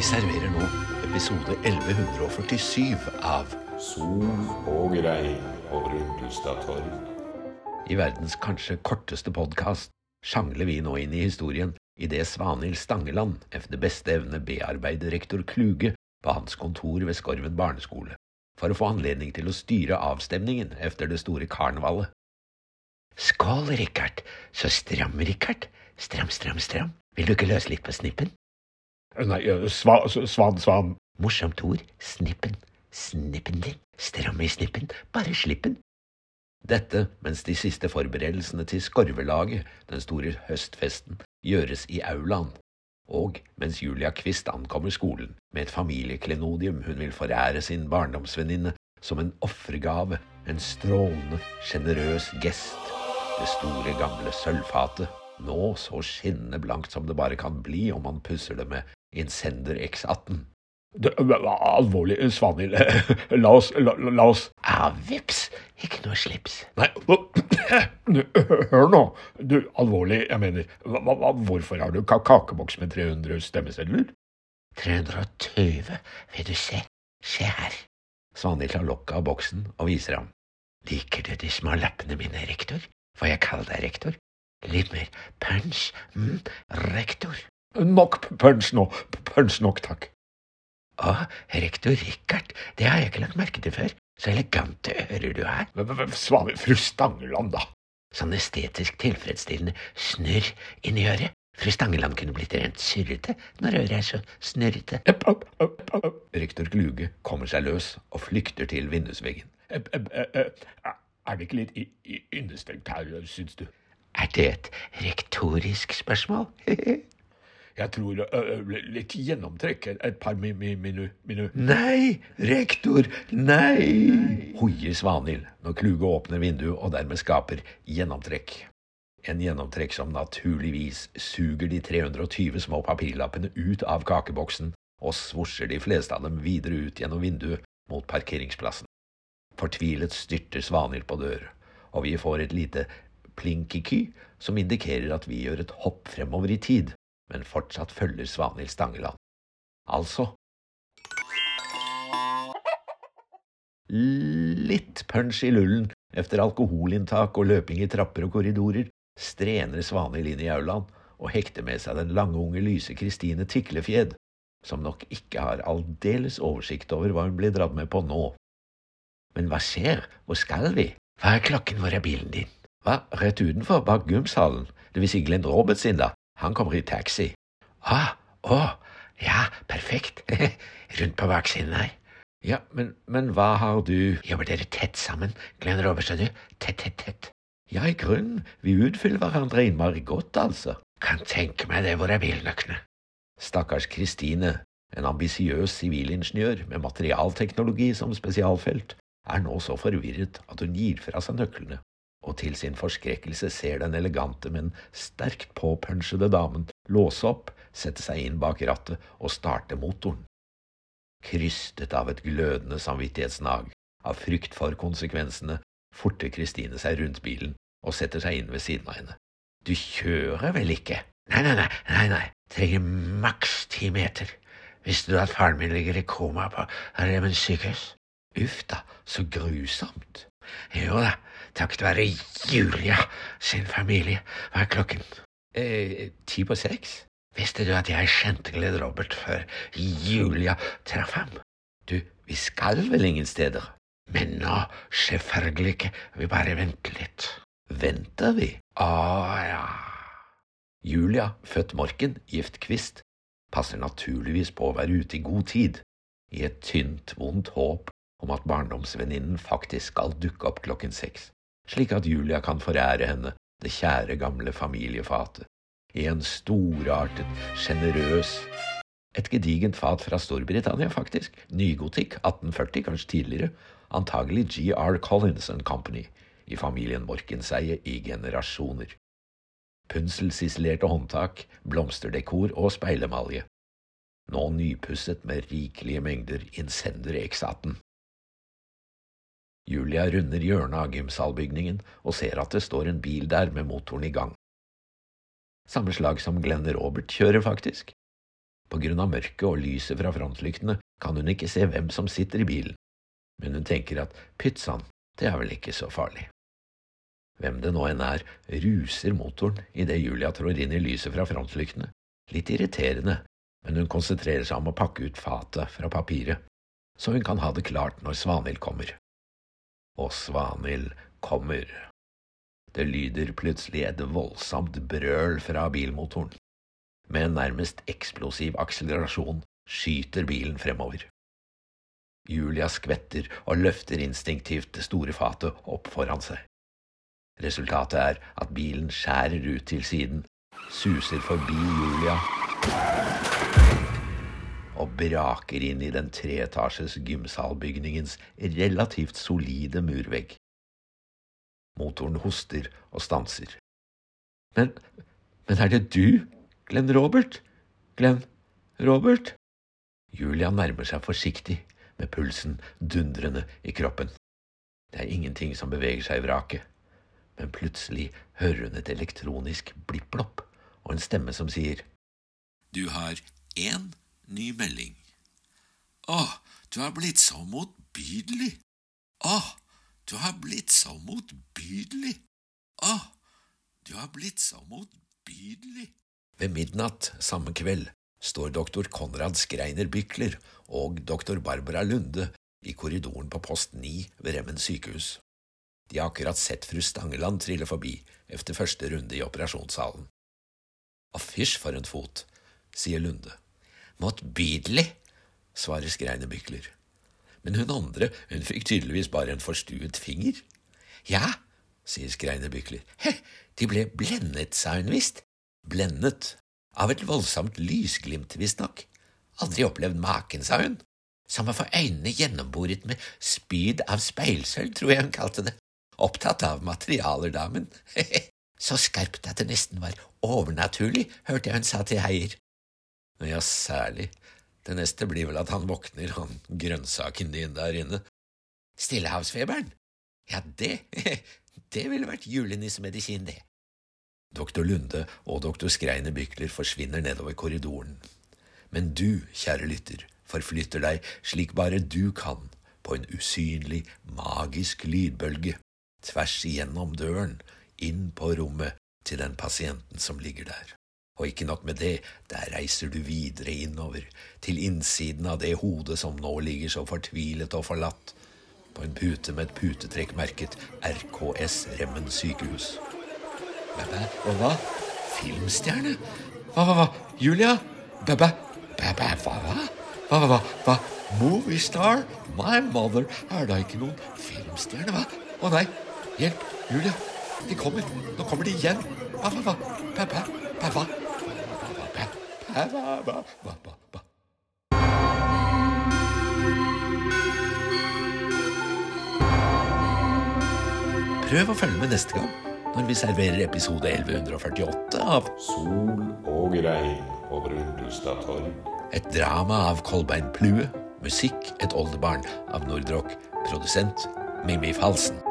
Vi serverer nå episode 1147 av Sol og regn over Ullestad torg. I verdens kanskje korteste podkast sjangler vi nå inn i historien idet Svanhild Stangeland efter beste evne bearbeider rektor Kluge på hans kontor ved Skorven barneskole for å få anledning til å styre avstemningen efter det store karnevalet. Skål, Richard. Så stram, Richard. Stram, stram, stram. Vil du ikke løse litt på snippen? Nei, eh, sva, svan, svan. Morsomt ord. Snippen. Snippen din. Stram i snippen. Bare slipp den. Dette mens de siste forberedelsene til Skorvelaget, den store høstfesten, gjøres i aulaen, og mens Julia Kvist ankommer skolen med et familieklenodium hun vil forære sin barndomsvenninne som en offergave, en strålende, sjenerøs gest, det store, gamle sølvfatet, nå så skinnende blankt som det bare kan bli om man pusser det med Incender X18. Det, alvorlig, Svanhild. La oss La, la oss Ah, vips, ikke noe slips. Nei, hør nå. Du, alvorlig, jeg mener, hvorfor har du ka kakeboks med 300 stemmesedler? 320, vil du se. Se her. Svanhild tar lokket av boksen og viser ham. Liker du de små lappene mine, rektor? Får jeg kalle deg rektor? Litt mer punch, mm, rektor. Nok punch nå. Punch nok, takk. Å, rektor Richard, det har jeg ikke lagt merke til før. Så elegante ører du er. Svame fru Stangeland, da. Sånn estetisk tilfredsstillende snurr inni øret. Fru Stangeland kunne blitt rent surrete når øret er så snurrete. Rektor Kluge kommer seg løs og flykter til vindusveggen. Er det ikke litt innestengt her, syns du? Er det et rektorisk spørsmål? Jeg tror litt gjennomtrekk. Et par mi, mi, minu, minu. Nei, rektor, nei! hoier Svanhild når Kluge åpner vinduet og dermed skaper gjennomtrekk. En gjennomtrekk som naturligvis suger de 320 små papirlappene ut av kakeboksen og svosjer de fleste av dem videre ut gjennom vinduet mot parkeringsplassen. Fortvilet styrter Svanhild på dør, og vi får et lite plinkiky som indikerer at vi gjør et hopp fremover i tid men fortsatt følger Svanhild Stangeland. Altså Litt punch i lullen efter alkoholinntak og løping i trapper og korridorer strener Svanhild inn i aulaen og hekter med seg den lange, unge, lyse Kristine Tiklefjed, som nok ikke har aldeles oversikt over hva hun blir dratt med på nå. Men hva skjer, hvor skal vi, hva er klokken, hvor er bilen din? Hva, rett utenfor, bak gymsalen, det vil si Glenn Roberts sin, da, han kommer i taxi. Ah, å, oh, ja, perfekt. Rundt på baksiden her. Ja, men, men hva har du Jobber dere tett sammen, Glenn Roberts og du? Tett, tett, tett. Ja, i grunnen, vi utfyller hverandre innmari godt, altså. Kan tenke meg det, hvor er bilnøklene? Stakkars Kristine, en ambisiøs sivilingeniør med materialteknologi som spesialfelt, er nå så forvirret at hun gir fra seg nøklene og til sin forskrekkelse ser den elegante, men sterkt påpunchede damen låse opp, sette seg inn bak rattet og starte motoren. Krystet av et glødende samvittighetsnag, av frykt for konsekvensene, forter Kristine seg rundt bilen og setter seg inn ved siden av henne. Du kjører vel ikke? Nei, nei, nei, nei, nei. trenger maks ti meter. Visste du at faren min ligger i koma på Remen sykehus? Uff da, så grusomt. Jo da, takket være Julia sin familie. Hva er klokken? Eh, ti på seks? Visste du at jeg kjente Glenn Robert før Julia traff ham? Du, vi skal vel ingen steder? Men nå, selvfølgelig ikke, vi bare venter litt. Venter vi? Å ja. Julia, født Morken, gift Kvist, passer naturligvis på å være ute i god tid, i et tynt, vondt håp om at barndomsvenninnen faktisk skal dukke opp klokken seks slik at Julia kan forære henne det kjære, gamle familiefatet, i en storartet, sjenerøs et gedigent fat fra Storbritannia, faktisk, nygotikk, 1840, kanskje tidligere, antagelig G.R. Collins and Company, i familien Morkenseie i generasjoner. Punselsislerte håndtak, blomsterdekor og speilemalje. Nå nypusset med rikelige mengder Incender X18. Julia runder hjørnet av gymsalbygningen og ser at det står en bil der med motoren i gang. Samme slag som Glenn Robert kjører, faktisk. På grunn av mørket og lyset fra frontlyktene kan hun ikke se hvem som sitter i bilen, men hun tenker at pyttsann, det er vel ikke så farlig. Hvem det nå enn er, ruser motoren idet Julia trår inn i lyset fra frontlyktene. Litt irriterende, men hun konsentrerer seg om å pakke ut fatet fra papiret, så hun kan ha det klart når Svanhild kommer. Og Svanhild kommer. Det lyder plutselig et voldsomt brøl fra bilmotoren. Med en nærmest eksplosiv akselerasjon skyter bilen fremover. Julia skvetter og løfter instinktivt det store fatet opp foran seg. Resultatet er at bilen skjærer ut til siden, suser forbi Julia og braker inn i den treetasjes gymsalbygningens relativt solide murvegg. Motoren hoster og stanser. Men, men er det du, Glenn Robert? Glenn Robert? Julia nærmer seg forsiktig, med pulsen dundrende i kroppen. Det er ingenting som beveger seg i vraket, men plutselig hører hun et elektronisk blipp-blopp og en stemme som sier Du har én ny melding. Å, du har blitt så motbydelig. Å, du har blitt så motbydelig. Å, du har blitt så motbydelig. Ved midnatt samme kveld står doktor Konrad Skreiner Bykler og doktor Barbara Lunde i korridoren på post 9 ved Remmen sykehus. De har akkurat sett fru Stangeland trille forbi efter første runde i operasjonssalen. Affisj for en fot, sier Lunde. Motbydelig, svarer Skreine Bykler. Men hun andre, hun fikk tydeligvis bare en forstuet finger. Ja, sier Skreine Bykler. He, de ble blendet, sa hun visst. Blendet av et voldsomt lysglimt, visstnok. Aldri opplevd maken, sa hun. Som å få øynene gjennomboret med spyd av speilsølv, tror jeg hun kalte det. Opptatt av materialer, damen. Så skarpt at det nesten var overnaturlig, hørte jeg hun sa til Heier. Ja, særlig. Det neste blir vel at han våkner, han grønnsaken din der inne. Stillehavsfeberen? Ja, det, det ville vært julenissemedisin, det. Doktor Lunde og doktor Skreine Bykler forsvinner nedover korridoren. Men du, kjære lytter, forflytter deg slik bare du kan, på en usynlig, magisk lydbølge, tvers igjennom døren, inn på rommet til den pasienten som ligger der. Og ikke nok med det, der reiser du videre innover, til innsiden av det hodet som nå ligger så fortvilet og forlatt, på en pute med et putetrekk merket RKS Remmen sykehus. Bæ-bæ, og hva? Filmstjerne? Hva, hva, hva? Julia? Bæ-bæ, bæ-bæ, hva, hva? Hva, hva, hva? Movie star? My mother, er da ikke noen filmstjerne, hva? Å nei, hjelp, Julia, de kommer, nå kommer de igjen. Hva, hva, hva? Bæ-bæ, bæ-bæ, Prøv å følge med neste gang når vi serverer episode 1148 av Sol og regn over Undulstad torg. Et drama av Kolbein Plue. Musikk Et oldebarn av Nordrock. Produsent Mimmi Falsen.